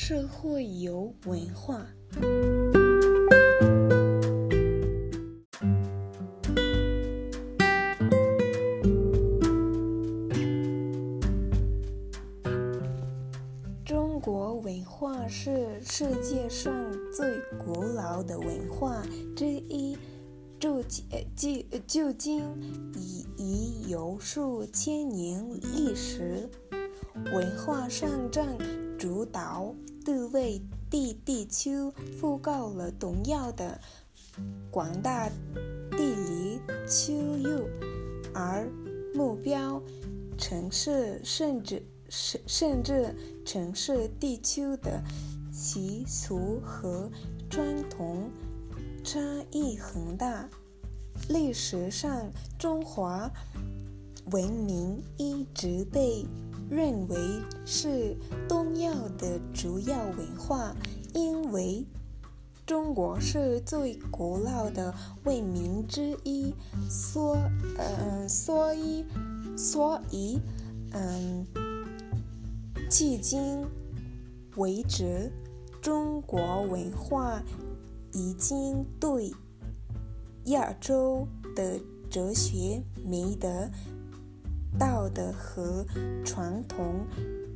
社会有文化。中国文化是世界上最古老的文化之一，至今至今已已有数千年历史。文化上占主导地位地地区覆盖了东亚的广大地理区域，而目标城市甚至甚甚至城市地区的习俗和传统差异很大。历史上，中华文明一直被认为是东亚的主要文化，因为中国是最古老的文明之一，所嗯所以所以嗯，迄今为止，中国文化已经对亚洲的哲学、美德。道德和传统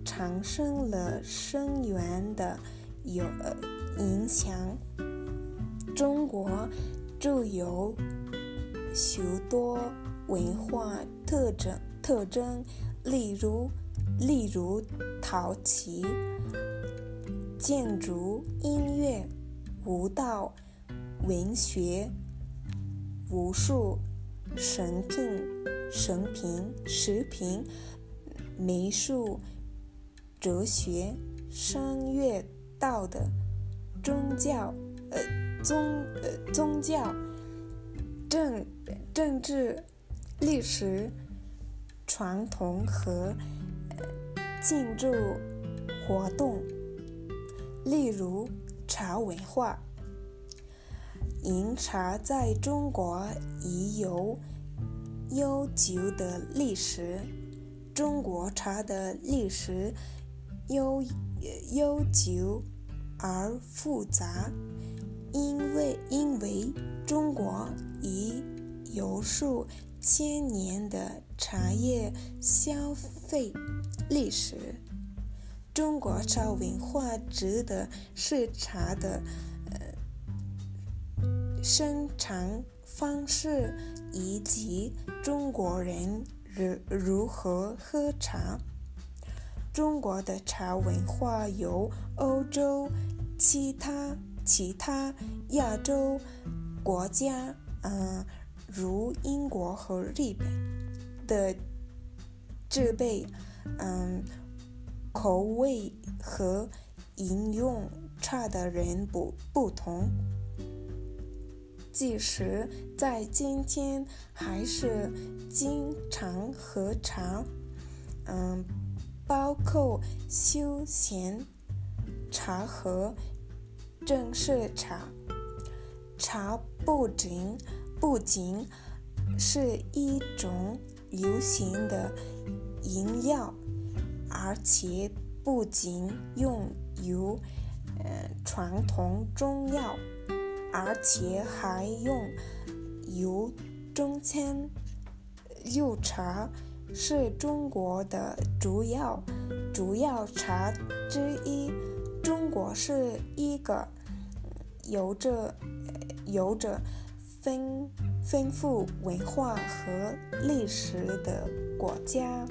产生了深远的有影响。中国具有许多文化特征，特征例如例如陶器、建筑、音乐、舞蹈、文学、武术、神品。神品、食品、美术、哲学、商业、道德、宗教、呃宗呃宗教、政政治、历史、传统和庆祝活动，例如茶文化。饮茶在中国已有。悠久的历史，中国茶的历史悠悠久而复杂，因为因为中国已有数千年的茶叶消费历史。中国茶文化指的是茶的生产方式。以及中国人如如何喝茶。中国的茶文化由欧洲其他其他亚洲国家，嗯，如英国和日本的制备，嗯，口味和饮用茶的人不不同。即使在今天，还是经常喝茶，嗯，包括休闲茶和正式茶。茶不仅不仅是一种流行的饮料，而且不仅用于呃传统中药。而且还用油中餐。绿茶是中国的主要主要茶之一。中国是一个有着有着丰丰富文化和历史的国家。